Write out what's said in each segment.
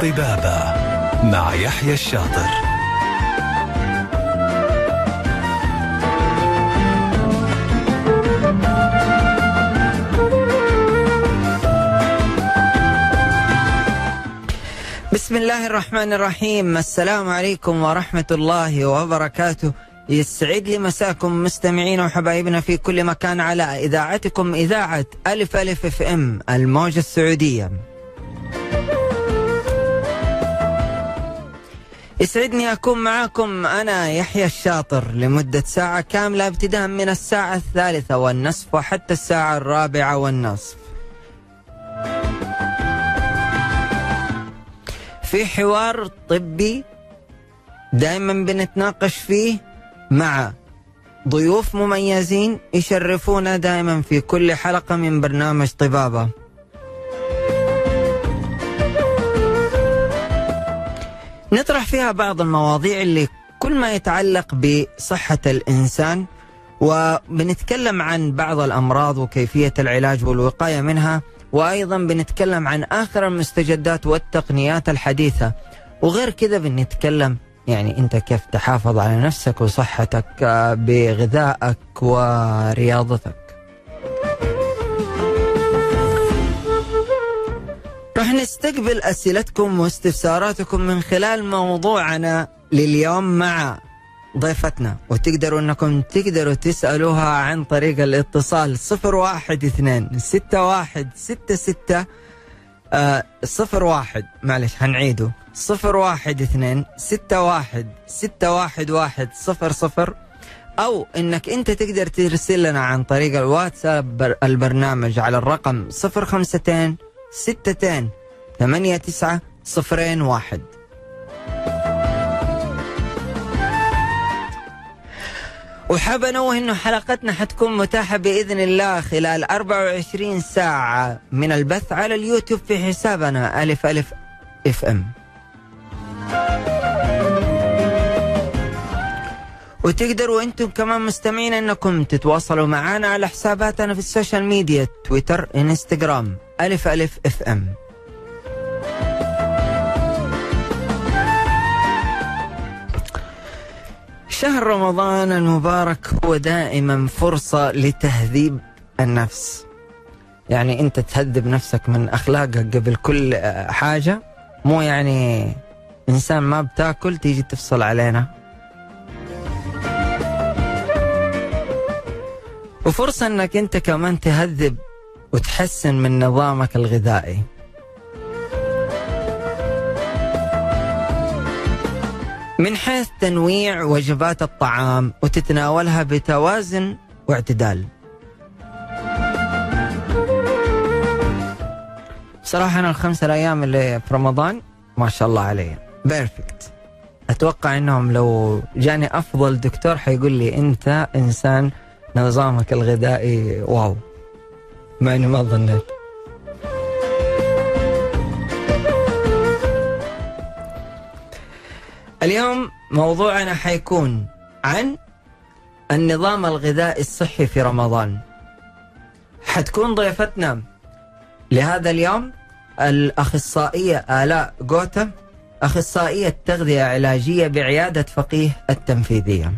طبابة مع يحيى الشاطر. بسم الله الرحمن الرحيم. السلام عليكم ورحمة الله وبركاته. يسعد لي مساكم مستمعين وحبايبنا في كل مكان على إذاعتكم إذاعة ألف ألف إف إم الموجة السعودية. يسعدني أكون معاكم أنا يحيى الشاطر لمدة ساعة كاملة ابتداء من الساعة الثالثة والنصف وحتى الساعة الرابعة والنصف. في حوار طبي دائما بنتناقش فيه مع ضيوف مميزين يشرفونا دائما في كل حلقة من برنامج طبابة. نطرح فيها بعض المواضيع اللي كل ما يتعلق بصحة الإنسان وبنتكلم عن بعض الأمراض وكيفية العلاج والوقاية منها وأيضا بنتكلم عن آخر المستجدات والتقنيات الحديثة. وغير كذا بنتكلم يعني أنت كيف تحافظ على نفسك وصحتك آه، بغذائك ورياضتك. راح نستقبل أسئلتكم واستفساراتكم من خلال موضوعنا لليوم مع ضيفتنا. وتقدروا أنكم تقدروا تسألوها عن طريق الاتصال صفر واحد اثنين ستة واحد ستة ستة آه صفر واحد معلش ستة واحد واحد صفر صفر. أو إنك أنت تقدر ترسل لنا عن طريق الواتساب بر- البرنامج على الرقم صفر خمستين ستتين ثمانية تسعة صفرين واحد وحاب انوه انه حلقتنا حتكون متاحة بإذن الله خلال 24 ساعة من البث على اليوتيوب في حسابنا ألف ألف FM. وتقدروا أنتم كمان مستمعين أنكم تتواصلوا معنا على حساباتنا في ال social media تويتر إنستغرام ألف ألف FM. شهر رمضان المبارك هو دائما فرصة لتهذيب النفس. يعني أنت تهذب نفسك من أخلاقك قبل كل حاجة. مو يعني إنسان ما بتاكل تيجي تفصل علينا. وفرصة أنك أنت كمان تهذب وتحسن من نظامك الغذائي. من حيث تنويع وجبات الطعام وتتناولها بتوازن واعتدال. بصراحة أنا الخمسة الأيام اللي في رمضان ما شاء الله علي perfect أتوقع أنهم لو جاني أفضل دكتور حيقول لي أنت إنسان نظامك الغذائي wow. مع إني ما ظنيت. اليوم موضوعنا حيكون عن النظام الغذائي الصحي في رمضان. حتكون ضيفتنا لهذا اليوم الأخصائية آلاء جوتا أخصائية تغذية علاجية بعيادة فقيه التنفيذية.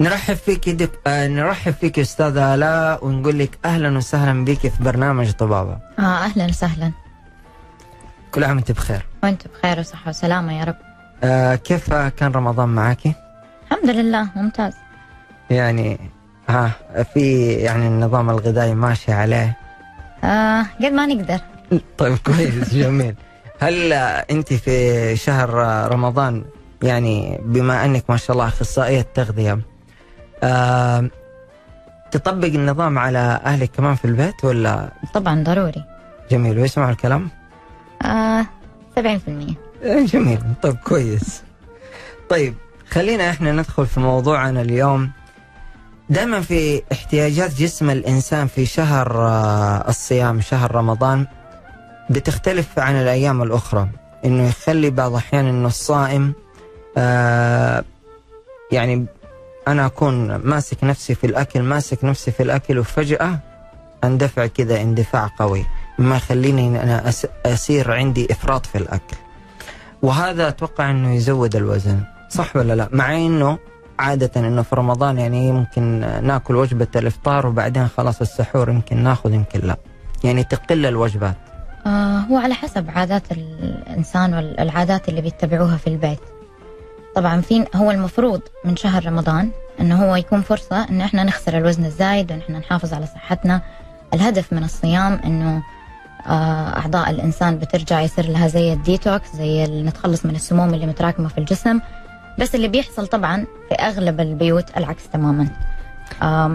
نرحب فيك دك... آه نرحب فيك استاذة آلاء ونقول لك أهلا وسهلا بك في برنامج طبابة. آه أهلا وسهلا. كل عام وأنت بخير. وأنت بخير وصحة وسلامة يا رب. آه كيف كان رمضان معك الحمد لله ممتاز. يعني ها في يعني النظام الغذائي ماشي عليه؟ آه قد ما نقدر. طيب كويس جميل. هل آه، أنت في شهر آه، رمضان يعني بما أنك ما شاء الله أخصائية تغذية آه تطبق النظام على أهلك كمان في البيت ولا؟ طبعا ضروري. جميل ويسمعوا الكلام؟ آه 70% آه، جميل. طيب كويس. طيب خلينا إحنا ندخل في موضوعنا اليوم. دائما في احتياجات جسم الإنسان في شهر آه، الصيام شهر رمضان بتختلف عن الأيام الأخرى. إنه يخلي بعض الاحيان إنه الصائم آه، يعني أنا أكون ماسك نفسي في الأكل ماسك نفسي في الأكل وفجأة أندفع كذا اندفاع قوي. ما يخليني أنا أسير عندي إفراط في الأكل. وهذا أتوقع إنه يزود الوزن. صح ولا لا؟ مع إنه عادة إنه في رمضان يعني يمكن ناكل وجبة الإفطار وبعدين خلاص السحور يمكن ناخذ يمكن لا. يعني تقل الوجبات. آه هو على حسب عادات الإنسان والعادات اللي بيتبعوها في البيت. طبعا في هو المفروض من شهر رمضان إنه هو يكون فرصة انه إحنا نخسر الوزن الزايد وإن إحنا نحافظ على صحتنا. الهدف من الصيام إنه آه، أعضاء الإنسان بترجع يصير لها زي الديتوكس زي نتخلص من السموم اللي متراكمة في الجسم. بس اللي بيحصل طبعا في أغلب البيوت العكس تماما.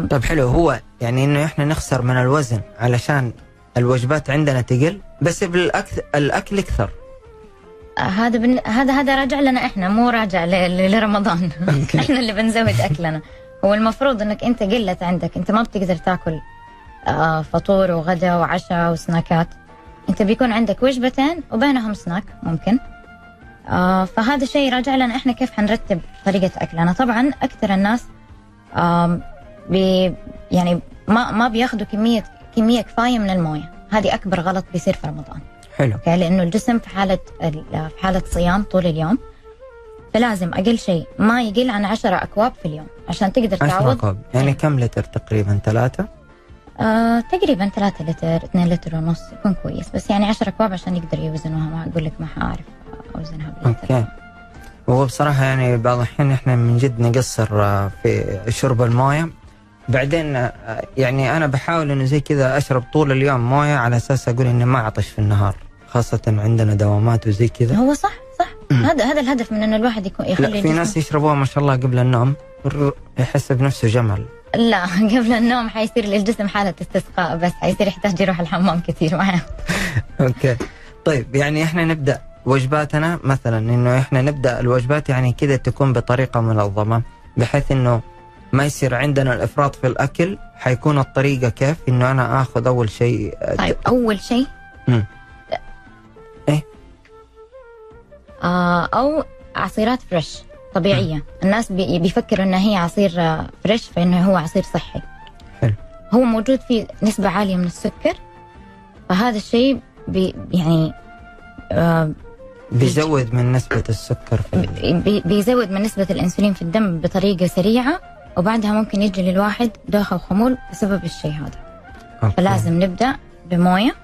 طيب حلو. هو يعني إنه إحنا نخسر من الوزن علشان الوجبات عندنا تقل بس بالاكل الأكل يكثر. هذا بن... هذا هذا راجع لنا إحنا مو راجع ل... لرمضان. إحنا اللي بنزود أكلنا. هو المفروض إنك أنت قلت عندك. أنت ما بتقدر تاكل آه فطور وغدا وعشاء وسناكات. أنت بيكون عندك وجبتين وبينهم سناك ممكن. آه فهذا شيء راجع لنا إحنا كيف حنرتب طريقة أكلنا. طبعا أكثر الناس بي يعني ما ما بياخذوا كمية كمية كفاية من الموية. هذه أكبر غلط بيصير في رمضان. حلو. okay لأنه الجسم في حالة في حالة صيام طول اليوم فلازم أقل شيء ما يقل عن 10 أكواب في اليوم عشان تقدر 10 تعوض. كوب يعني كم لتر تقريبا؟ ثلاثة؟ آه تقريبا 3 لتر 2 لتر ونص يكون كويس. بس يعني 10 أكواب عشان يقدر يوزنوها ما أقول لك ما حأعرف أوزنها باللتر okay. وهو بصراحة يعني بعض الأحيان إحنا من جد نقصر آه، في شرب الموية. بعدين آه، يعني أنا بحاول إنه زي كذا أشرب طول اليوم موية على أساس أقول إني ما أعطش في النهار خاصة عندنا دوامات وزي كذا. هو صح صح. هذا هذا الهدف من إنه الواحد يكون يخلي لا في ناس يشربوها ما شاء الله قبل النوم يحس بنفسه جمل. لا قبل النوم حيصير للجسم حالة استسقاء بس حيصير يحتاج يروح الحمام كثير معاه. أوكي. طيب يعني إحنا نبدأ وجباتنا مثلا إنه إحنا نبدأ الوجبات يعني كذا تكون بطريقة منظمة بحيث إنه ما يصير عندنا الإفراط في الأكل حيكون الطريقة كيف إنه أنا آخذ أول شيء طيب أول شيء مم. إيه؟ آه أو عصيرات fresh طبيعية الناس بي بيفكروا انها هي عصير fresh فإنه هو عصير صحي حلو. هو موجود فيه نسبة عالية من السكر فهذا الشيء بي يعني آه بيزود من نسبة السكر في بيزود من نسبة الإنسولين في الدم بطريقة سريعة وبعدها ممكن يجي للواحد دوخه وخمول بسبب الشيء هذا. okay. فلازم نبدأ بموية.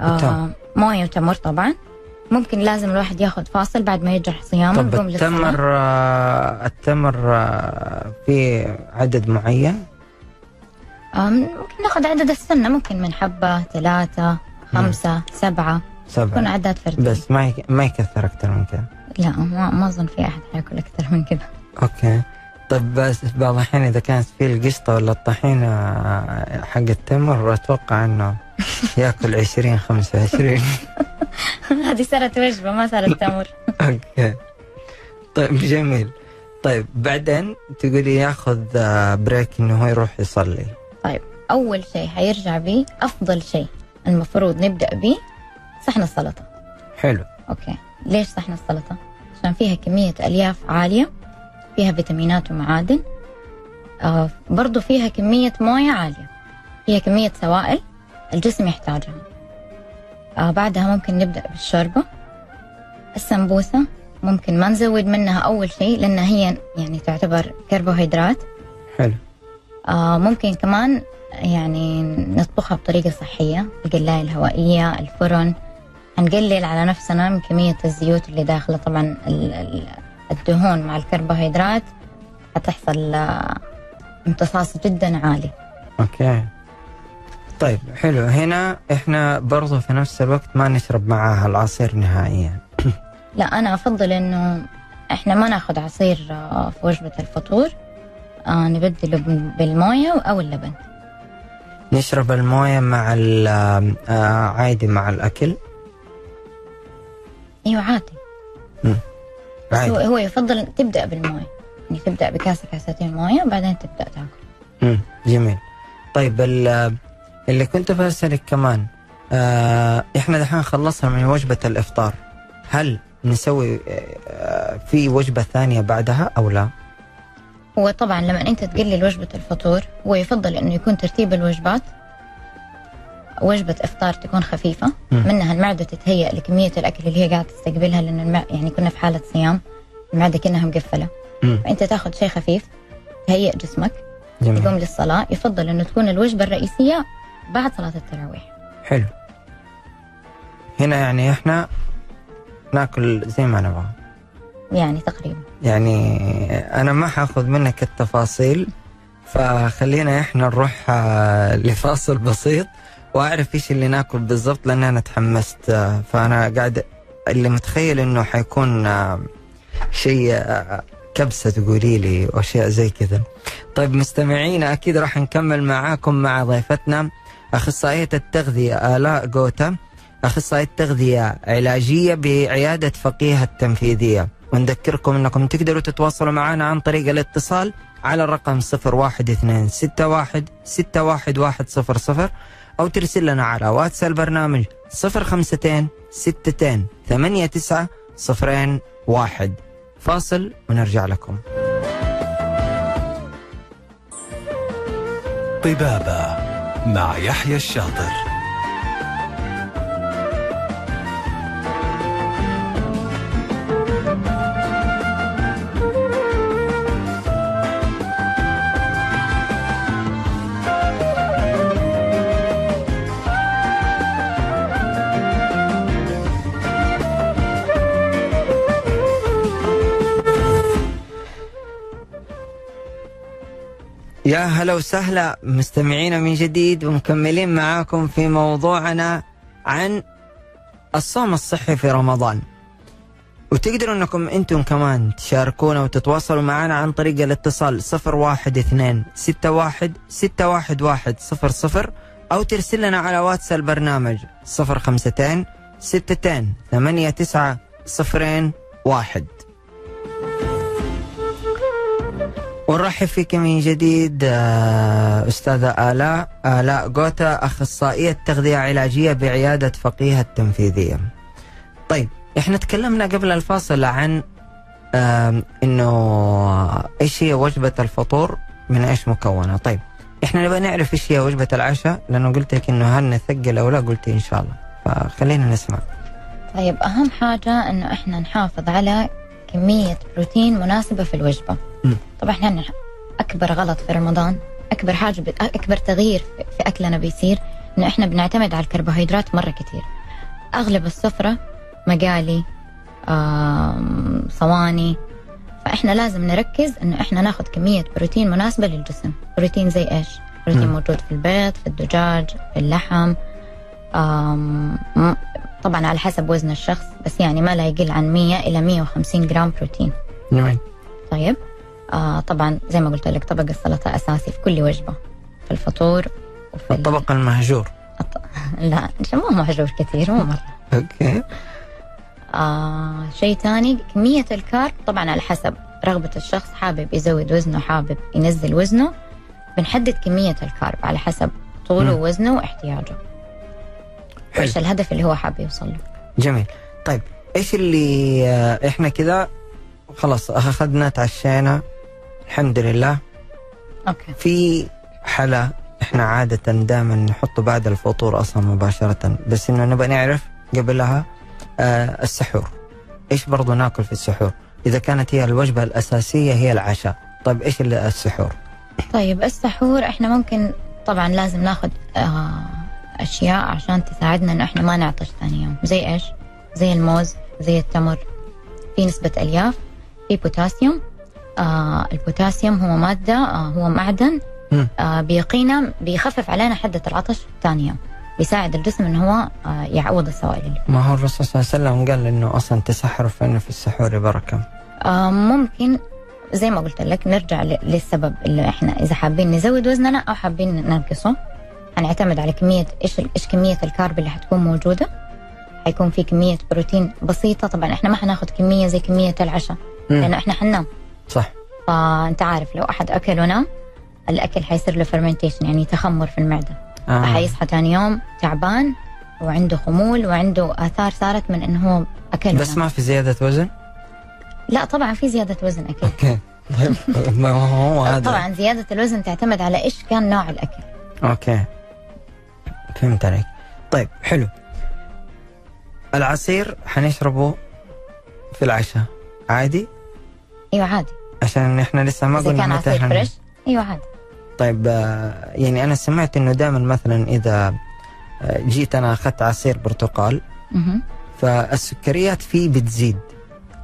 آه وتمر. موية وتمر طبعا. ممكن لازم الواحد ياخذ فاصل بعد ما يرجع صيامه طب. التمر آه، التمر آه، في عدد معين؟ آه ممكن ناخذ عدد السنة. ممكن من حبة ثلاثة خمسة سبعة. تكون سبعه اعداد فرديه بس ما ما يكثر أكثر من كذا لا ما ما أظن في أحد حياكل أكثر من كذا okay. طيب بس بعض الأحيان إذا كانت في القشطة ولا الطحينة حق التمر أتوقع إنه يأكل 20 25 هذه صارت وجبة ما صارت تمر. okay. طيب جميل. طيب بعدين تقولي ياخذ آه، break إنه هو يروح يصلي. طيب أول شيء حيرجع بيه أفضل شيء المفروض نبدأ به صحن السلطة. حلو. okay. ليش صحن السلطة؟ عشان فيها كمية ألياف عالية. فيها فيتامينات ومعادن. آه برضو فيها كمية موية عالية. فيها كمية سوائل الجسم يحتاجها. آه بعدها ممكن نبدأ بالشوربة. السمبوسة ممكن ما نزود منها أول شيء لأنها هي يعني تعتبر كربوهيدرات. حلو. آه ممكن كمان يعني نطبخها بطريقة صحية القلاية الهوائية الفرن. هنقلل على نفسنا من كمية الزيوت اللي داخلة. طبعا ال- ال- الدهون مع الكربوهيدرات هتحصل آه، امتصاص جدا عالي. أوكي. طيب حلو. هنا إحنا برضو في نفس الوقت ما نشرب معاها العصير نهائيا. لا أنا أفضل إنه إحنا ما نأخذ عصير آه، في وجبة الفطور. آه نبدله بال- بالموية أو اللبن. نشرب الموية مع آه، عادي مع الأكل. أيوة عادي. عادي هو يفضل تبدأ بالموية. يعني تبدأ بكاسة كاستين موية وبعدين تبدأ تاكل. مم. جميل. طيب ال- اللي كنت بسألك كمان آه إحنا دحين خلصنا من وجبة الإفطار. هل نسوي آه في وجبة ثانية بعدها أو لا؟ هو طبعا لما أنت تقلل وجبه الفطور هو يفضل إنه يكون ترتيب الوجبات وجبة إفطار تكون خفيفة. مم. منها المعدة تتهيأ لكمية الأكل اللي هي قاعدة تستقبلها لأن المع... يعني كنا في حالة صيام المعدة كأنها مقفلة. مم. فأنت تأخذ شيء خفيف تهيئ جسمك جميل. تقوم للصلاة. يفضل أنه تكون الوجبة الرئيسية بعد صلاة التراويح. حلو. هنا يعني إحنا ناكل زي ما نبغى. يعني تقريبا. يعني أنا ما حأخذ منك التفاصيل فخلينا إحنا نروح آه، لفاصل بسيط. وأعرف إيش اللي ناكل بالضبط لأن أنا تحمست آه، فأنا قاعد اللي متخيل إنه حيكون آه، شيء آه، كبسة تقولي لي واشياء زي كذا. طيب مستمعينا أكيد راح نكمل معاكم مع ضيفتنا أخصائية التغذية آلاء جوتا أخصائية تغذية علاجية بعيادة فقيه التنفيذية. ونذكركم إنكم تقدروا تتواصلوا معنا عن طريق الاتصال على الرقم 01261 61100 أو ترسل لنا على واتس البرنامج 052 62 89 صفرين واحد. فاصل ونرجع لكم. طبابة مع يحيى الشاطر. يا هلا وسهلا مستمعينا من جديد ومكملين معاكم في موضوعنا عن الصوم الصحي في رمضان. وتقدروا انكم أنتم كمان تشاركونا وتتواصلوا معنا عن طريق الاتصال 012 61 611 00 أو ترسل لنا على واتس البرنامج 052 62 89 01 ونرحب فيك من جديد آه، أستاذة آلاء. آلاء جوتا أخصائية تغذية علاجية بعيادة فقيه التنفيذية. طيب إحنا تكلمنا قبل الفاصل عن إنه إيش هي وجبة الفطور من إيش مكونة؟ طيب إحنا نبغى نعرف إيش هي وجبة العشاء لأنه قلت لك إنه هل نثقل أو لا قلت إن شاء الله. فخلينا نسمع. طيب أهم حاجة إنه إحنا نحافظ على كمية بروتين مناسبة في الوجبة. طبعا إحنا أكبر غلط في رمضان أكبر حاجة ب... أكبر تغيير في- أكلنا بيصير إنه إحنا بنعتمد على الكربوهيدرات مرة كتير. أغلب السفرة مقالي آم، صواني. فإحنا لازم نركز إنه إحنا ناخذ كمية بروتين مناسبة للجسم. بروتين زي إيش؟ بروتين. موجود في البيض في الدجاج في اللحم. آم، طبعا على حسب وزن الشخص بس يعني ما لا يقل عن 100 إلى 150 جرام بروتين. جميل. طيب. آه طبعا زي ما قلت لك طبق السلطة أساسي في كل وجبة في الفطور وفي ال- الطبق المهجور. لا مو مهجور كثير مو مرة. okay. آه شيء ثاني كمية ال carb طبعا على حسب رغبة الشخص حابب يزود وزنه حابب ينزل وزنه. بنحدد كمية ال carb على حسب طوله. ووزنه واحتياجه. وايش الهدف اللي هو حاب يوصل له. جميل. طيب إيش اللي آه، إحنا كذا خلاص أخذنا تعشينا. الحمد لله أوكي. في حلا إحنا عادة دائما نحطه بعد الفطور أصلا مباشرة بس إنه نبغى نعرف قبلها آه السحور. إيش برضو ناكل في السحور؟ إذا كانت هي الوجبة الأساسية هي العشاء. طيب إيش اللي السحور؟ طيب السحور إحنا ممكن طبعا لازم ناخذ آه أشياء عشان تساعدنا إنه إحنا ما نعطش ثاني يوم. زي إيش؟ زي الموز زي التمر. في نسبة ألياف في بوتاسيوم آه البوتاسيوم هو مادة آه هو معدن. آه بيقينا بيخفف علينا حدة العطش ثاني يوم بيساعد الجسم إنه هو آه يعوض السوائل. اللي ما هو الرسول صلى الله عليه وسلم قال إنه أصلا تسحروا فإنه في السحور بركة؟ آه ممكن زي ما قلت لك نرجع للسبب اللي إحنا إذا حابين نزود وزننا أو حابين ننقصه. هنعتمد على كمية إيش إيش كمية ال carb اللي حتكون موجودة. حيكون في كمية بروتين بسيطة. طبعا إحنا ما حناخذ كمية زي كمية العشاء. لأنه إحنا حننام. صح. فانت عارف لو أحد اكل ونام الأكل حيصير له fermentation يعني تخمر في المعدة. آه. فحيصحى ثاني يوم تعبان وعنده خمول وعنده آثار صارت من إنه هو اكل بس ونام. ما في زيادة وزن؟ لا طبعا في زيادة وزن أكيد okay. طيب. ما هو هذا طبعا زيادة الوزن تعتمد على إيش كان نوع الأكل. okay. فهمت عليك طيب حلو. العصير حنشربه في العشاء. عادي؟ أيوه عادي عشان إحنا لسه ما قلنا كان عصير fresh أيوه عادي طيب آه، يعني أنا سمعت إنه دائما مثلا إذا آه، جيت أنا أخذت عصير برتقال. فالسكريات فيه بتزيد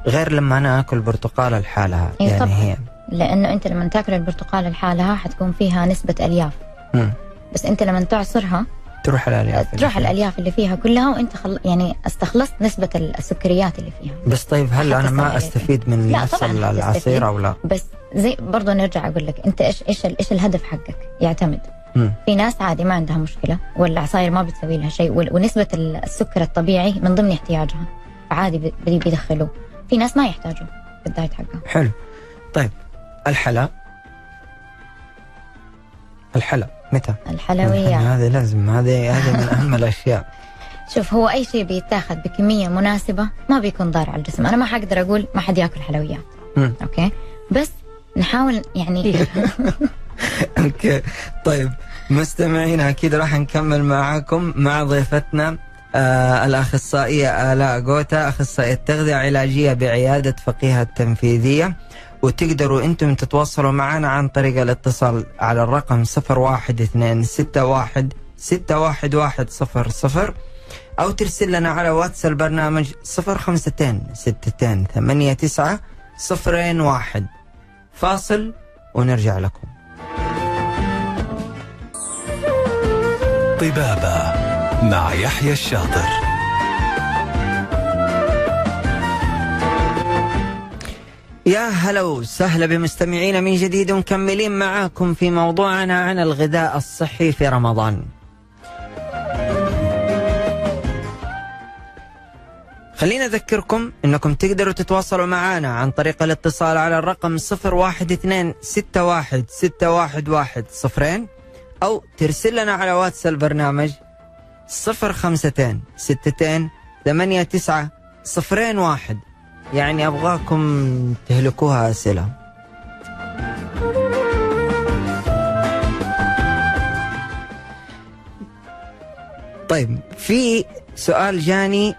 غير لما أنا آكل برتقاله لحالها إيه يعني طبعاً. هي لأنه أنت لما تأكل البرتقال لحالها حتكون فيها نسبة ألياف مم. بس أنت لما تعصرها تروح الألياف تروح الألياف اللي فيها كلها وأنت خل... يعني استخلصت نسبة السكريات اللي فيها. بس طيب هل أنا ما أستفيد من نفس العصير. أو لا؟ بس زي برضه نرجع أقول لك أنت إيش إيش إيش الهدف حقك؟ يعتمد. مم. في ناس عادي ما عندها مشكلة والعصاير ما بتسوي لها شيء ونسبة السكر الطبيعي من ضمن احتياجها. عادي بيدخلوه. في ناس ما يحتاجوا في ال diet حقها. حلو. طيب الحلا. الحلا. متى؟ الحلويات هذه لازم هذه هذه من أهم الأشياء. شوف هو أي شيء بيتاخذ بكمية مناسبة ما بيكون ضار على الجسم. أنا ما حقدر أقول ما حد ياكل حلويات. مم. okay؟ بس نحاول يعني okay. طيب مستمعينا أكيد راح نكمل معاكم مع ضيفتنا آه الأخصائية آلاء جوتا أخصائية تغذية علاجية بعيادة فقيهة التنفيذية. وتقدروا أنتم تتواصلوا معنا عن طريق الاتصال على الرقم 01261 61100 أو ترسل لنا على واتس البرنامج 052 62 89 01 فاصل ونرجع لكم. طبابة مع يحيى الشاطر. يا هلا وسهلا بمستمعينا من جديد ومكملين معاكم في موضوعنا عن الغذاء الصحي في رمضان. خلينا أذكركم أنكم تقدروا تتواصلوا معنا عن طريق الاتصال على الرقم 012 61 611 صفرين أو ترسل لنا على واتس البرنامج 052 62 89 صفرين واحد يعني أبغاكم تهلكوها أسئلة. طيب في سؤال جاني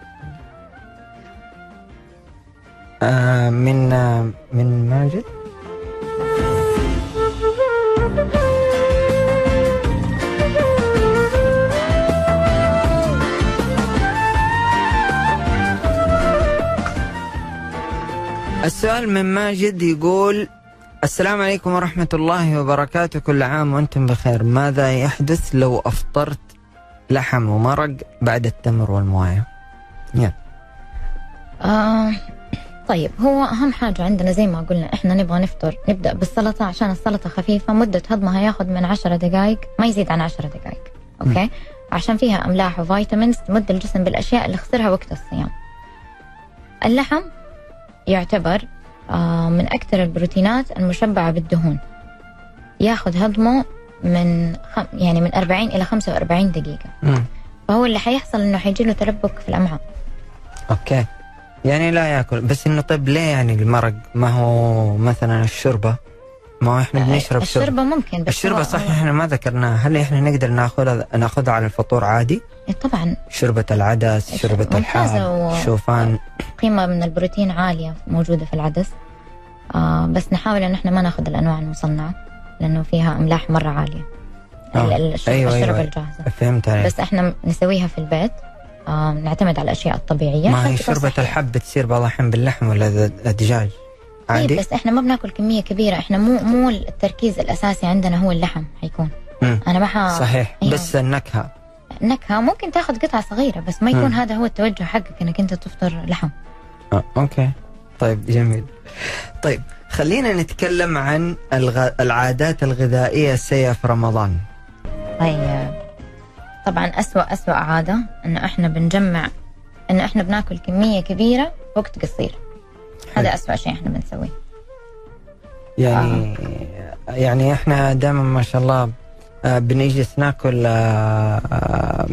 آه من آه من ماجد. السؤال من ماجد يقول السلام عليكم ورحمة الله وبركاته كل عام وأنتم بخير. ماذا يحدث لو أفطرت لحم ومرق بعد التمر والموية؟ يلا. آه طيب هو أهم حاجة عندنا زي ما قلنا إحنا نبغى نفطر نبدأ بالسلطة عشان السلطة خفيفة مدة هضمها ياخذ من 10 دقائق ما يزيد عن 10 دقائق أوكي؟ عشان فيها أملاح وفيتامينز تمد الجسم بالأشياء اللي خسرها وقت الصيام. اللحم يعتبر آه من أكثر البروتينات المشبعة بالدهون. ياخذ هضمه من خم يعني من 40 إلى 45 دقيقة. مم. فهو اللي حيحصل إنه حيجي له تلبك في الأمعاء. أوكي. يعني لا يأكل. بس إنه طيب ليه يعني المرق؟ ما هو مثلا الشوربة؟ ما إحنا بنشرب شوربه الشوربه ممكن بس الشوربه صحيح إحنا ما ذكرناها. هل إحنا نقدر ناخذها ناخذها على الفطور عادي؟ إيه طبعا. شوربه العدس شوربه ممتازة الحار شوفان. قيمة من البروتين عالية موجودة في العدس. آه بس نحاول إن إحنا ما ناخذ الأنواع المصنعة لأنه فيها أملاح مرة عالية. آه. ال- ال- الش- أيوة، أيوة. الجاهزة. فهمت عليك. بس إحنا نسويها في البيت. آه نعتمد على الأشياء الطبيعية. ما هي شوربه. الحب بتصير بعض الاحيان باللحم ولا الدجاج عادي؟ بس إحنا ما بناكل كمية كبيرة. إحنا مو مو التركيز الأساسي عندنا هو اللحم حيكون. مم. أنا ما ح... صحيح. أيوة. بس النكهة. نكهة. ممكن تاخذ قطعة صغيرة بس ما يكون مم. هذا هو التوجه حقك إنك أنت تفطر لحم. آه. أوكي. طيب جميل. طيب خلينا نتكلم عن الغ... العادات الغذائية السيئه في رمضان. طيب. طبعا أسوأ أسوأ عادة إنه إحنا بنجمع إنه إحنا بناكل كمية كبيرة وقت قصير. هذا. أسوأ شيء إحنا بنسويه. يعني يعني إحنا دائما ما شاء الله آه، بنجلس ناكل آه، آه،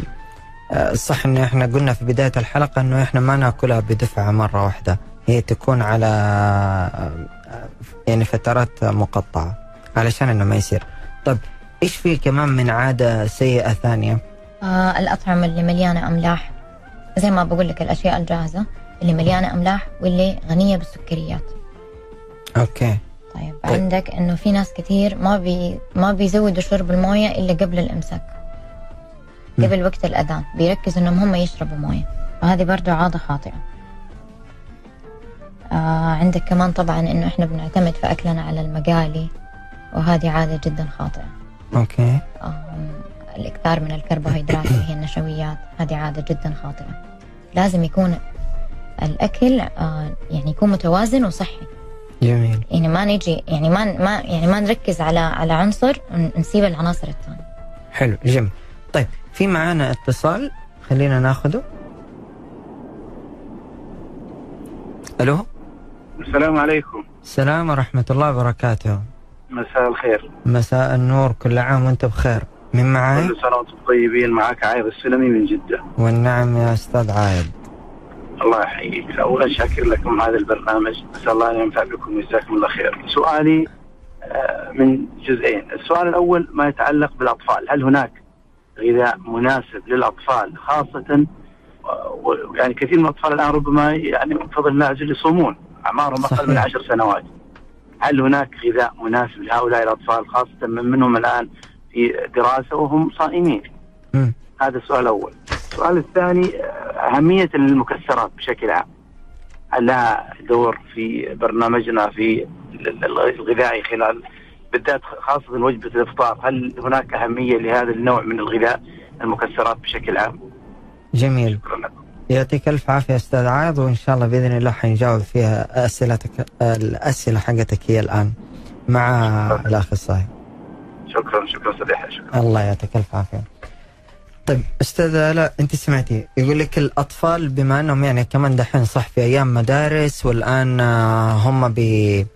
آه، صح انه إحنا قلنا في بداية الحلقة إنه إحنا ما نأكلها بدفعة مرة واحدة. هي تكون على آه، يعني فترات مقطعة علشان إنه ما يصير. طيب إيش في كمان من عادة سيئة ثانية؟ آه الأطعمة اللي مليانة أملاح. زي ما بقول لك الأشياء الجاهزة اللي مليانة أملاح واللي غنية بالسكريات. okay. طيب طيب. عندك إنه في ناس كثير ما بي ما بيزودوا شرب الموية إلا قبل الإمساك. قبل وقت الأذان. بيركزوا إنهم هم يشربوا موية. فهذه برضو عادة خاطئة. آه عندك كمان طبعا إنه إحنا بنعتمد في أكلنا على المقالي. وهذه عادة جدا خاطئة. أوكي. آم، الإكثار من الكربوهيدرات اللي هي النشويات. هذه عادة جدا خاطئة. لازم يكون الأكل آه يعني يكون متوازن وصحي. جميل. يعني ما نجي يعني ما ما يعني ما نركز على على عنصر ونسيب العناصر الثانية. حلو جميل. طيب في معانا اتصال. خلينا ناخده. ألو؟ السلام عليكم. السلام ورحمة الله وبركاته. مساء الخير. مساء النور كل عام وأنت بخير. من معاي؟ كل سنة وأنتم طيبين معك عايض السلمي من جدة. والنعم يا أستاذ عايد الله يحييك. أولا شاكر لكم هذا البرنامج. أسأل الله أن ينفع بكم ويجزاكم الله خير. سؤالي آه، من جزئين. السؤال الأول ما يتعلق بالأطفال. هل هناك غذاء مناسب للأطفال خاصة؟ يعني كثير من الأطفال الآن ربما يعني من فضل الله عز وجل يصومون أعمارهم أقل. من عشر سنوات. هل هناك غذاء مناسب لهؤلاء الأطفال خاصة من منهم الآن في دراسة وهم صائمين. مم. هذا السؤال الأول. السؤال الثاني أهمية المكسرات بشكل عام. هل لها دور في برنامجنا في ال- ال- الغذائي خلال بالذات خاصة وجبة الإفطار؟ هل هناك أهمية لهذا النوع من الغذاء المكسرات بشكل عام؟ جميل. شكرا لكم يعطيك ألف عافية أستاذ عايد وإن شاء الله بإذن الله حنجاوب فيها أسئلتك الأسئلة حقتك هي الآن مع الاخصائي شكرا شكرا يحيى شكرا. الله يعطيك الف عافية. طيب أستاذ لا أنت سمعتي يقول لك الأطفال بما أنهم يعني كمان دحين صح في أيام مدارس والآن آه، هم بي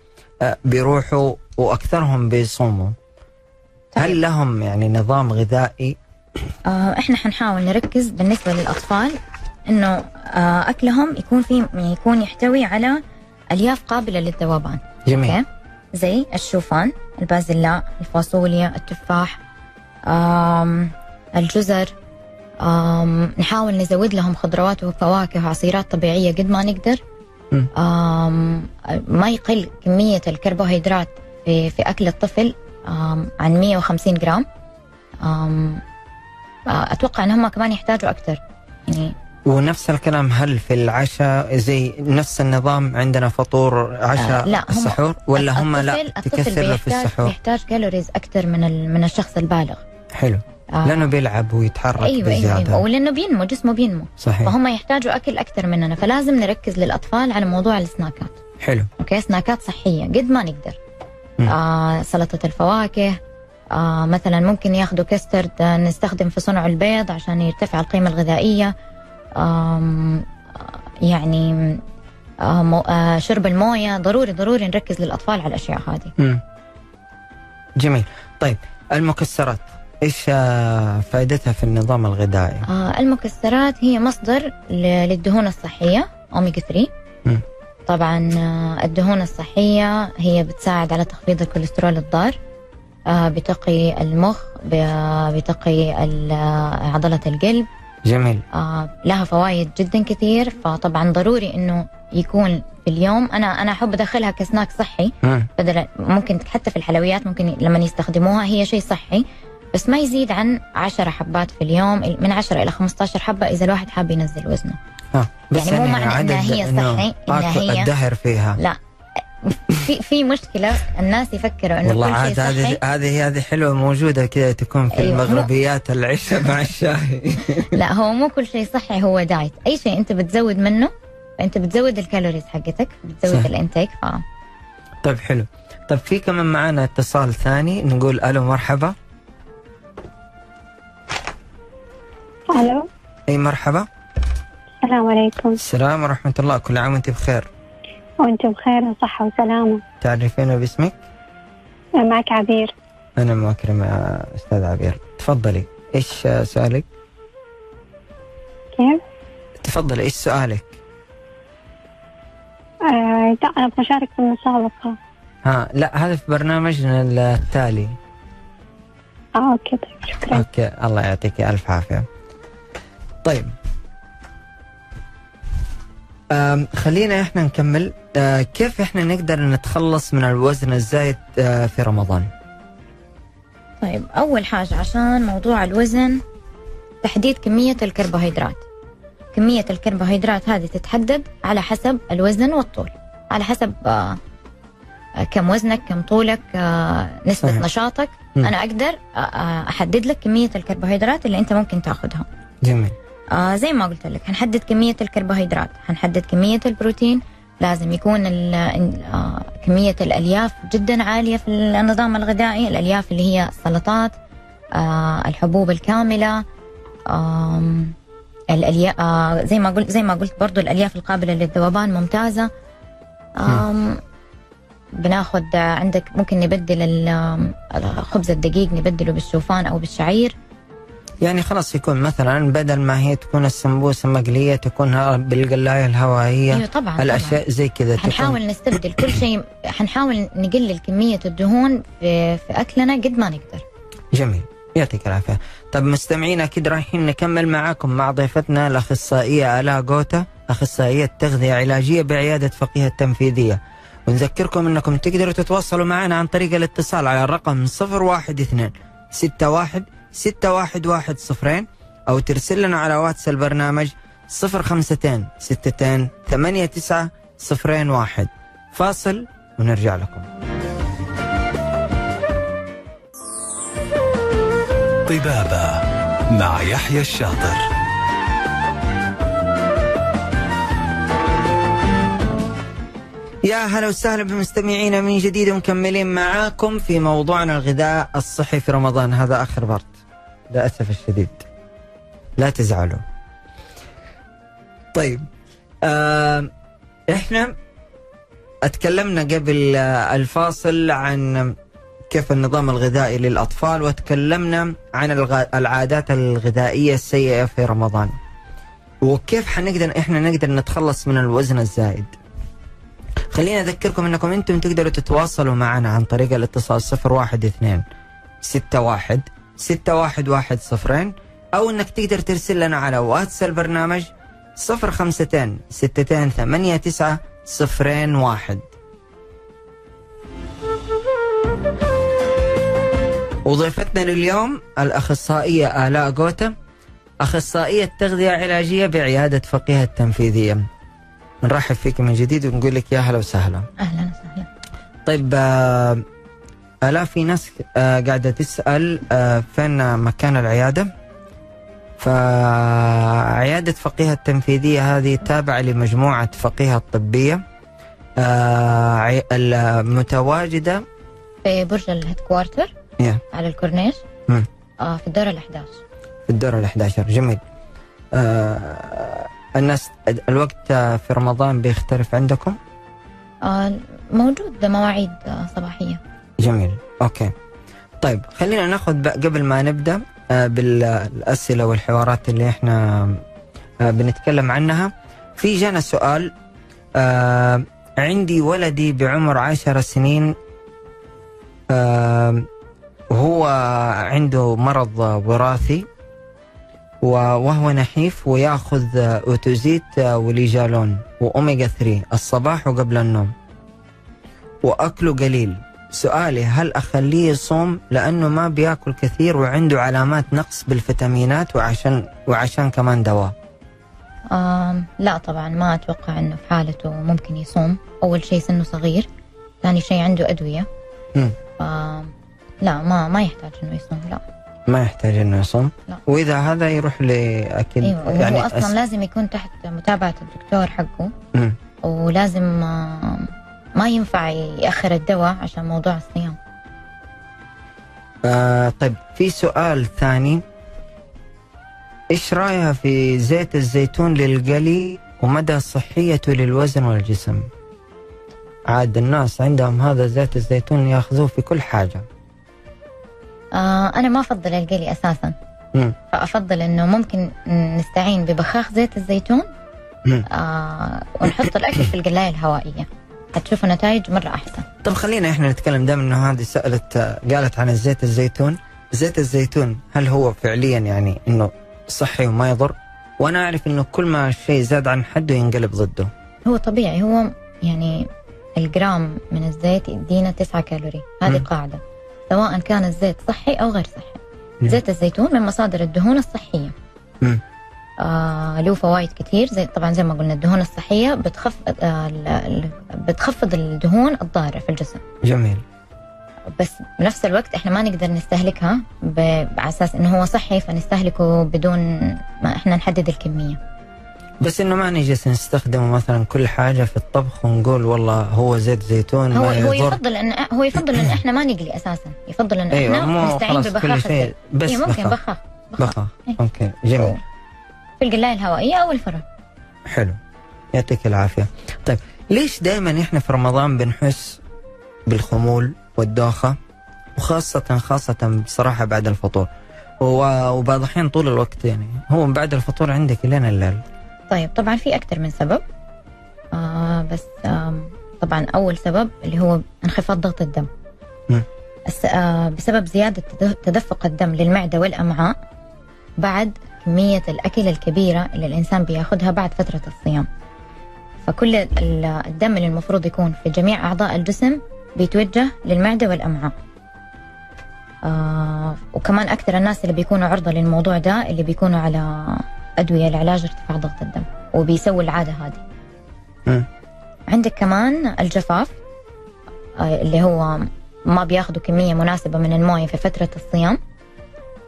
آه، بيروحوا وأكثرهم بيصوموا. طيب. هل لهم يعني نظام غذائي؟ آه إحنا حنحاول نركز بالنسبة للأطفال إنه آه أكلهم يكون في يكون يحتوي على ألياف قابلة للذوبان. جميل. أوكي؟ زي الشوفان البازلاء الفاصوليا التفاح الجزر نحاول نزود لهم خضروات وفواكه وعصيرات طبيعية قد ما نقدر. ما يقل كمية الكربوهيدرات في في أكل الطفل عن 150 جرام. آه، أتوقع إن هم كمان يحتاجوا أكثر يعني ونفس الكلام هل في العشاء زي نفس النظام عندنا فطور عشاء آه، لا، هم- السحور ولا هم لا؟ تكثر في السحور. بيحتاج كالوريز أكثر من من الشخص البالغ. حلو. آه. لأنه بيلعب ويتحرك أيوه أيوه بزيادة. أيوه. ولأنه بينمو جسمه بينمو. صحيح. فهم يحتاجوا أكل أكثر مننا فلازم نركز للأطفال على موضوع السناكات. حلو. أوكي؟ سناكات صحية قد ما نقدر. آه سلطة الفواكه. آه مثلا ممكن ياخذوا كسترد آه، نستخدم في صنع البيض عشان يرتفع القيمة الغذائية. يعني آه آه شرب الموية. ضروري ضروري نركز للأطفال على الأشياء هذه. مم. جميل. طيب المكسرات إيش آه، فائدتها في النظام الغذائي؟ المكسرات هي مصدر للدهون الصحية أوميجا 3 مم. طبعا الدهون الصحية هي بتساعد على تخفيض الكوليسترول الضار بتقي المخ بتقي عضلة القلب جميل. آه لها فوائد جدا كثير فطبعا ضروري إنه يكون في اليوم. أنا أنا أحب أدخلها كسناك صحي. مم. بدل ممكن حتى في الحلويات ممكن لما يستخدموها هي شيء صحي بس ما يزيد عن 10 حبات في اليوم من 10 إلى 15 حبة إذا الواحد حاب ينزل وزنه. ها بس يعني مو معنى عدد إنها هي صحي، آكل هي- الدهر فيها. لا. في في مشكلة الناس يفكروا إنه والله عاد هذه هذه هذه حلوة موجودة كذا تكون في أيوة، مو- المغربيات العشاء مع الشاي. لا هو مو كل شيء صحي هو دايت. أي شيء أنت بتزود منه فانت بتزود الكالوريز حقتك بتزود صح. الإنتيك ف طيب حلو. طيب في كمان معنا اتصال ثاني نقول ألو مرحبا. ألو. أي مرحبا. السلام عليكم. السلام ورحمة الله كل عام وأنت بخير. وأنتم بخير وصحة وسلامة. تعرفين باسمك؟ معك عبير. أنا مكرم يا أستاذ عبير. تفضلي. إيش سؤالك؟ كيف؟ تفضلي. إيش سؤالك؟ آه لا أنا أبغى أشارك في المسابقة. ها لا هذا في برنامجنا التالي. آه okay طيب شكرا. okay الله يعطيك ألف عافية. طيب. خلينا إحنا نكمل. أه كيف إحنا نقدر نتخلص من الوزن الزايد أه في رمضان؟ طيب أول حاجة عشان موضوع الوزن تحديد كمية الكربوهيدرات. كمية الكربوهيدرات هذه تتحدد على حسب الوزن والطول. على حسب آه، آه، كم وزنك كم طولك آه، نسبة صحيح. نشاطك. مم. أنا أقدر آه، آه، أحدد لك كمية الكربوهيدرات اللي أنت ممكن تأخذها. جميل. آه زي ما قلت لك هنحدد كمية الكربوهيدرات. هنحدد كمية البروتين. لازم يكون ال- آه كمية الألياف جدا عالية في النظام الغذائي. الألياف اللي هي السلطات آه الحبوب الكاملة الألياف آه زي ما قلت زي ما قلت برضو الألياف القابلة للذوبان ممتازة. آه، عندك ممكن نبدل ال- آم، خبز الدقيق نبدله بالشوفان أو بالشعير. يعني خلاص يكون مثلا بدل ما هي تكون السمبوسه مقليه تكون بالقلاية الهوائية أيوة طبعا طبعا. الأشياء زي كذا حنحاول نستبدل كل شيء حنحاول نقلل كمية الدهون في, في أكلنا قد ما نقدر. جميل. يعطيك العافية. طب مستمعين أكيد رايحين نكمل معاكم مع ضيفتنا الأخصائية آلاء جوتا أخصائية تغذية علاجية بعيادة فقيه التنفيذية. ونذكركم إنكم تقدروا تتواصلوا معنا عن طريق الاتصال على الرقم 012 61 611 صفرين أو ترسل لنا على واتس البرنامج 052 62 89 صفرين واحد. فاصل ونرجع لكم. طبابة مع يحيى الشاطر. يا هلا وسهلا بمستمعينا من جديد ومكملين معاكم في موضوعنا الغذاء الصحي في رمضان. هذا آخر بارت للأسف الشديد. لا تزعلوا. طيب آه إحنا أتكلمنا قبل آه، الفاصل عن كيف النظام الغذائي للأطفال وتكلمنا عن العادات الغذائية السيئة في رمضان. وكيف حنقدر إحنا نقدر نتخلص من الوزن الزايد. خليني أذكركم إنكم أنتم تقدروا تتواصلوا معنا عن طريق الاتصال 012 61 611 صفرين أو إنك تقدر ترسل لنا على واتس البرنامج 052 62 89 صفرين واحد. وضيفتنا لليوم الأخصائية آلاء جوتا أخصائية تغذية علاجية بعيادة فقيه التنفيذية. نرحب فيك من جديد ونقول لك يا هلا وسهلا. أهلا وسهلا. طيب آه، آلاء في ناس آه، قاعدة تسأل آه، فين مكان العيادة؟ فعيادة فقيه التنفيذية هذه تابعة لمجموعة فقيه الطبية. آه، عي- المتواجدة في برج الهيدكوارتر يا. على الكورنيش. آه في الدور ال11 في الدور ال 11 جميل. آه، الناس الوقت في رمضان بيختلف عندكم؟ آه موجود مواعيد صباحية. جميل. أوكي. طيب خلينا ناخذ قبل ما نبدأ آه، بالأسئلة والحوارات اللي إحنا آه، بنتكلم عنها. في جانا سؤال آه، عندي ولدي بعمر عشر سنين وهو عنده مرض وراثي وهو نحيف ويأخذ أوتوزيت وليجالون واوميجا 3 الصباح وقبل النوم. وأكله قليل. سؤالي هل أخليه يصوم؟ لأنه ما بيأكل كثير وعنده علامات نقص بالفيتامينات وعشان وعشان كمان دواء. آه لا طبعا ما أتوقع أنه في حالته ممكن يصوم. أول شيء سنه صغير ثاني شيء عنده أدوية. مم. ف لا ما ما يحتاج أنه يصوم لا. ما يحتاج إنه يصوم. لا. وإذا هذا يروح لاكيد أيوة يعني أصلا أس- لازم يكون تحت متابعة الدكتور حقه. مم. ولازم آه ما ينفع يأخر الدواء عشان موضوع الصيام. آه طيب في سؤال ثاني. إيش رأيها في زيت الزيتون للقلي ومدى صحيته للوزن والجسم؟ عاد الناس عندهم هذا زيت الزيتون ياخذوه في كل حاجة. آه أنا ما أفضل القلي أساسا. مم. فأفضل إنه ممكن نستعين ببخاخ زيت الزيتون مم. آه ونحط الأكل في القلاية الهوائية. هتشوفوا نتائج مرة أحسن. طب خلينا إحنا نتكلم دام إنه هذه سألت آه، قالت عن الزيت الزيتون. زيت الزيتون هل هو فعليا يعني إنه صحي وما يضر؟ وأنا أعرف إنه كل ما الشيء زاد عن حده ينقلب ضده. هو طبيعي هو يعني الجرام من الزيت يدينا 9 كالوري. هذه مم. قاعدة. سواء كان الزيت صحي أو غير صحي. مم. زيت الزيتون من مصادر الدهون الصحية. مم. آه له فوائد كتير زي طبعا زي ما قلنا الدهون الصحية بتخفض آه بتخفض الدهون الضارة في الجسم. جميل. بس بنفس الوقت إحنا ما نقدر نستهلكها على أساس إنه هو صحي فنستهلكه بدون ما إحنا نحدد الكمية. بس إنه ما نجلس نستخدمه مثلا كل حاجة في الطبخ ونقول والله هو زيت زيتون هو ما هو يفضل ان هو يفضل إن إحنا ما نقلي أساسا. يفضل إن أيوه إحنا مو نستعين ببخاخ بس إيه ممكن بخاخ بخاخ. أوكي جميل. في القلاية الهوائية أو الفرن. حلو. يعطيك العافية. طيب ليش دائما إحنا في رمضان بنحس بالخمول والدوخة؟ وخاصة خاصة بصراحة بعد الفطور. وبعض الأحيان طول الوقت يعني. هو بعد الفطور عندك لين الليل طيب طبعا في أكثر من سبب. آه بس آم طبعا أول سبب اللي هو انخفاض ضغط الدم. الس- آه بسبب زيادة تد- تدفق الدم للمعدة والأمعاء. بعد كمية الأكل الكبيرة اللي الإنسان بياخذها بعد فترة الصيام. فكل ال- الدم اللي المفروض يكون في جميع أعضاء الجسم بيتوجه للمعدة والأمعاء. آه وكمان أكثر الناس اللي بيكونوا عرضة للموضوع ده اللي بيكونوا على أدوية لعلاج ارتفاع ضغط الدم وبيسوي العادة هذه. عندك كمان الجفاف آه، اللي هو ما بياخذوا كمية مناسبة من الموية في فترة الصيام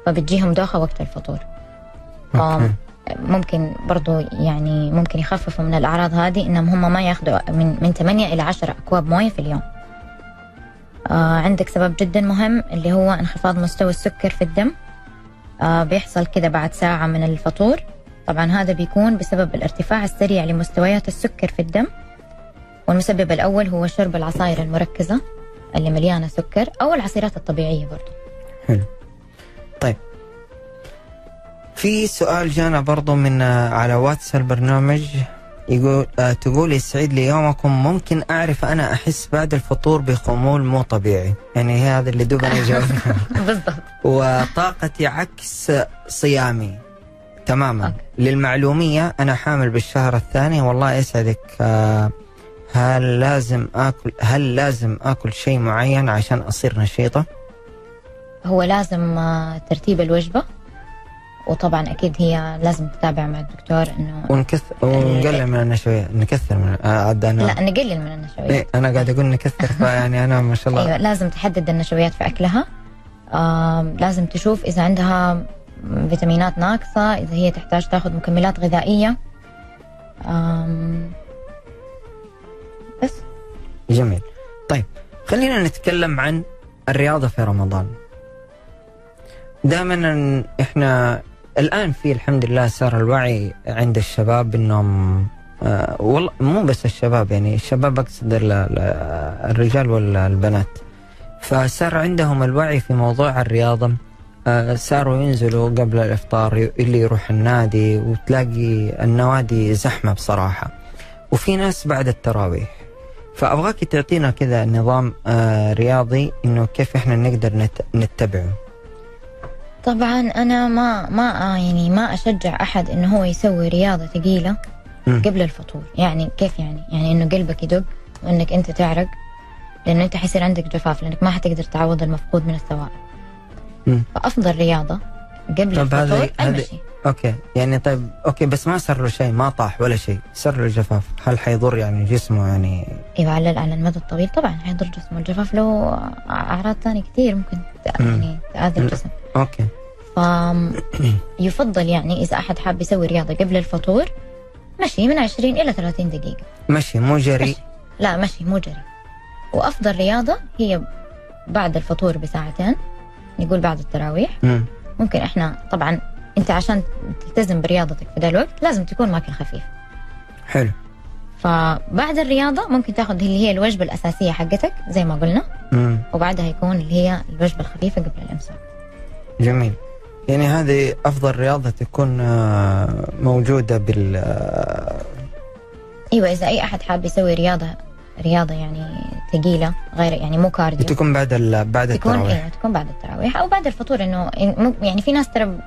فبتجيهم دوخة وقت الفطور. أوكي. ممكن برضو يعني ممكن يخففوا من الأعراض هذه إنهم هم ما ياخذوا من من 8 إلى 10 أكواب موية في اليوم. آه عندك سبب جدا مهم اللي هو انخفاض مستوى السكر في الدم. آه بيحصل كده بعد ساعة من الفطور. طبعا هذا بيكون بسبب الارتفاع السريع لمستويات السكر في الدم. والمسبب الأول هو شرب العصائر المركزة اللي مليانة سكر أو العصيرات الطبيعية برضو. حلو. طيب في سؤال جانا برضو من آه، على واتس البرنامج. يقول آه تقول يسعد لي يومكم ممكن أعرف أنا أحس بعد الفطور بخمول مو طبيعي. يعني هذا اللي دوبنا جاوبنا بالضبط. وطاقتي عكس صيامي تماما. أوكي. للمعلومية أنا حامل بالشهر الثاني. والله يسعدك آه، هل لازم آكل هل لازم آكل شيء معين عشان أصير نشيطة؟ هو لازم ترتيب الوجبة؟ وطبعا أكيد هي لازم تتابع مع الدكتور إنه ونكثر ونقلل من النشويات نكثر من آه، عاد أنا لا نقلل من النشويات إيه أنا قاعد أقول نكثر فيعني أنا ما شاء الله. أيوه لازم تحدد النشويات في أكلها. آم، لازم تشوف إذا عندها فيتامينات ناقصة إذا هي تحتاج تاخذ مكملات غذائية. آم، بس. جميل. طيب خلينا نتكلم عن الرياضة في رمضان. دائما إحنا الآن في الحمد لله صار الوعي عند الشباب إنهم آه والله مو بس الشباب يعني الشباب أقصد ال- ال- الرجال والبنات. فصار عندهم الوعي في موضوع الرياضة آه صاروا ينزلوا قبل الإفطار اللي يروح النادي وتلاقي النوادي زحمة بصراحة. وفي ناس بعد التراويح. فأبغاك تعطينا كذا نظام آه رياضي إنه كيف إحنا نقدر نت... نتبعه. طبعا أنا ما ما يعني ما أشجع أحد إنه هو يسوي رياضة ثقيلة. قبل الفطور. يعني كيف يعني؟ يعني إنه قلبك يدق وإنك أنت تعرق لأنه أنت حيصير عندك جفاف لأنك ما حتقدر تعوض المفقود من السوائل. فأفضل رياضة قبل طب الفطور المشي okay يعني طيب okay بس ما صار له شيء ما طاح ولا شيء صار له جفاف. هل حيضر يعني جسمه يعني؟ إيوه على على المدى الطويل طبعا حيضر جسمه. الجفاف له أعراض ثانية كثير ممكن. يعني تأذي الجسم. okay. يفضل يعني إذا أحد حاب يسوي رياضة قبل الفطور مشي من 20 إلى 30 دقيقة. مشي مو جري. مشي. لا مشي مو جري. وأفضل رياضة هي بعد الفطور بساعتين نقول بعد التراويح. مم. ممكن إحنا طبعا أنت عشان تلتزم برياضتك في ذا الوقت لازم تكون ماكل خفيف. حلو. فبعد الرياضة ممكن تاخذ اللي هي الوجبة الأساسية حقتك زي ما قلنا. مم. وبعدها يكون اللي هي الوجبة الخفيفة قبل الإمساك. جميل. يعني هذه أفضل رياضة تكون آه، موجودة بال آه، إيوه إذا أي أحد حاب يسوي رياضة رياضة يعني ثقيلة غير يعني مو كارديو. تكون بعد ال... بعد تكون التراويح. أيوه تكون بعد التراويح أو بعد الفطور إنه يعني في ناس ترى ب...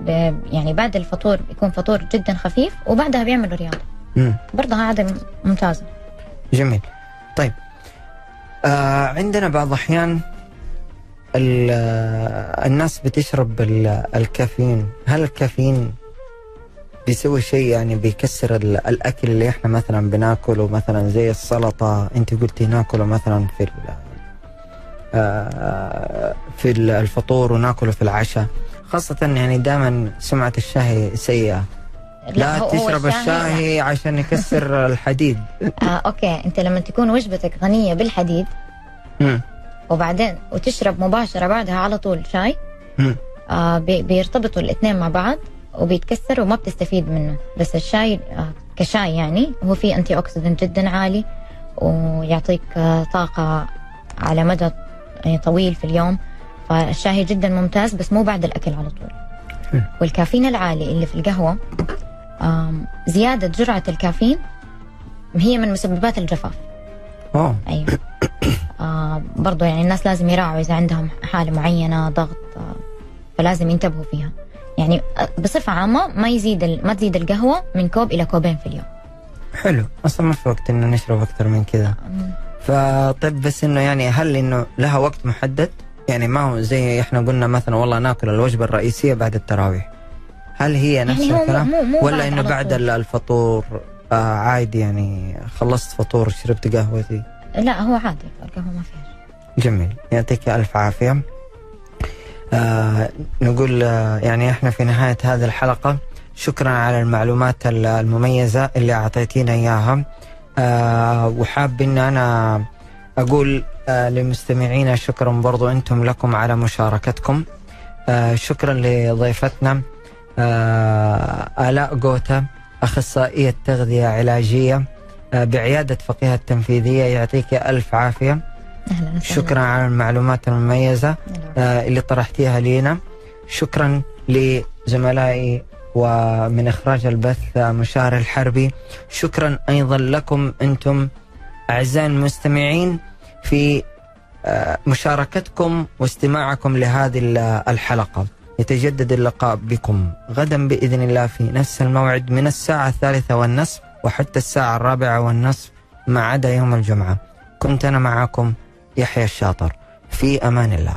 ب... يعني بعد الفطور بيكون فطور جدا خفيف وبعدها بيعملوا رياضة. برضه عاده ممتازة. جميل. طيب آه عندنا بعض الأحيان ال- آه، الناس بتشرب ال- الكافيين. هل الكافيين بيسوي شيء يعني بيكسر ال- الأكل اللي إحنا مثلا بناكله؟ مثلا زي السلطة. أنت قلتي ناكله مثلا في آه، في ال- الفطور وناكله في العشاء. خاصة يعني دائما سمعة الشاي سيئة. لا, هو تشرب الشاي عشان يكسر الحديد. آه okay. أنت لما تكون وجبتك غنية بالحديد. وبعدين وتشرب مباشرة بعدها على طول شاي. آه بي- بيرتبطوا الاثنين مع بعض وبيتكسر وما بتستفيد منه. بس الشاي آه كشاي يعني هو فيه antioxidant جدا عالي ويعطيك آه طاقة على مدى يعني طويل في اليوم. فالشاي جدا ممتاز بس مو بعد الأكل على طول. والكافيين العالي اللي في القهوة آم، زيادة جرعة الكافيين هي من مسببات الجفاف. اوه أيوه. برضو يعني الناس لازم يراعوا إذا عندهم حالة معينة ضغط آه فلازم ينتبهوا فيها. يعني آه، بصفة عامة ما يزيد ما تزيد القهوة من كوب إلى كوبين في اليوم. حلو. أصلا ما في وقت إنه نشرب أكثر من كذا. فطيب بس إنه يعني هل إنه لها وقت محدد؟ يعني ما هو زي إحنا قلنا مثلا والله ناكل الوجبة الرئيسية بعد التراويح. هل هي نفس يعني هو مو الكلام؟ مو, مو ولا إنه على بعد الفطور؟ آه عادي يعني خلصت فطور شربت قهوتي. لا هو عادي القهوة ما فيها. جميل. يعطيك ألف عافية. آه نقول آه يعني إحنا في نهاية هذه الحلقة. شكرا على المعلومات ال- المميزة اللي أعطيتينا إياها. آه وحاب إن أنا أقول آه لمستمعينا شكرا برضو أنتم لكم على مشاركتكم. آه شكرا لضيفتنا آه آلاء جوتا أخصائية تغذية علاجية. بعيادة فقيهة التنفيذية يعطيك ألف عافية. وسهلا. شكرا على المعلومات المميزة. آه، اللي طرحتيها لينا. شكرا لزملائي ومن إخراج البث آه، مشاعر الحربي. شكرا أيضا لكم أنتم أعزائي المستمعين في آه، مشاركتكم واستماعكم لهذه ال- الحلقة. يتجدد اللقاء بكم. غدا بإذن الله في نفس الموعد من الساعة الثالثة والنصف. وحتى الساعة الرابعة والنصف ما عدا يوم الجمعة. كنت أنا معكم يحيى الشاطر. في أمان الله.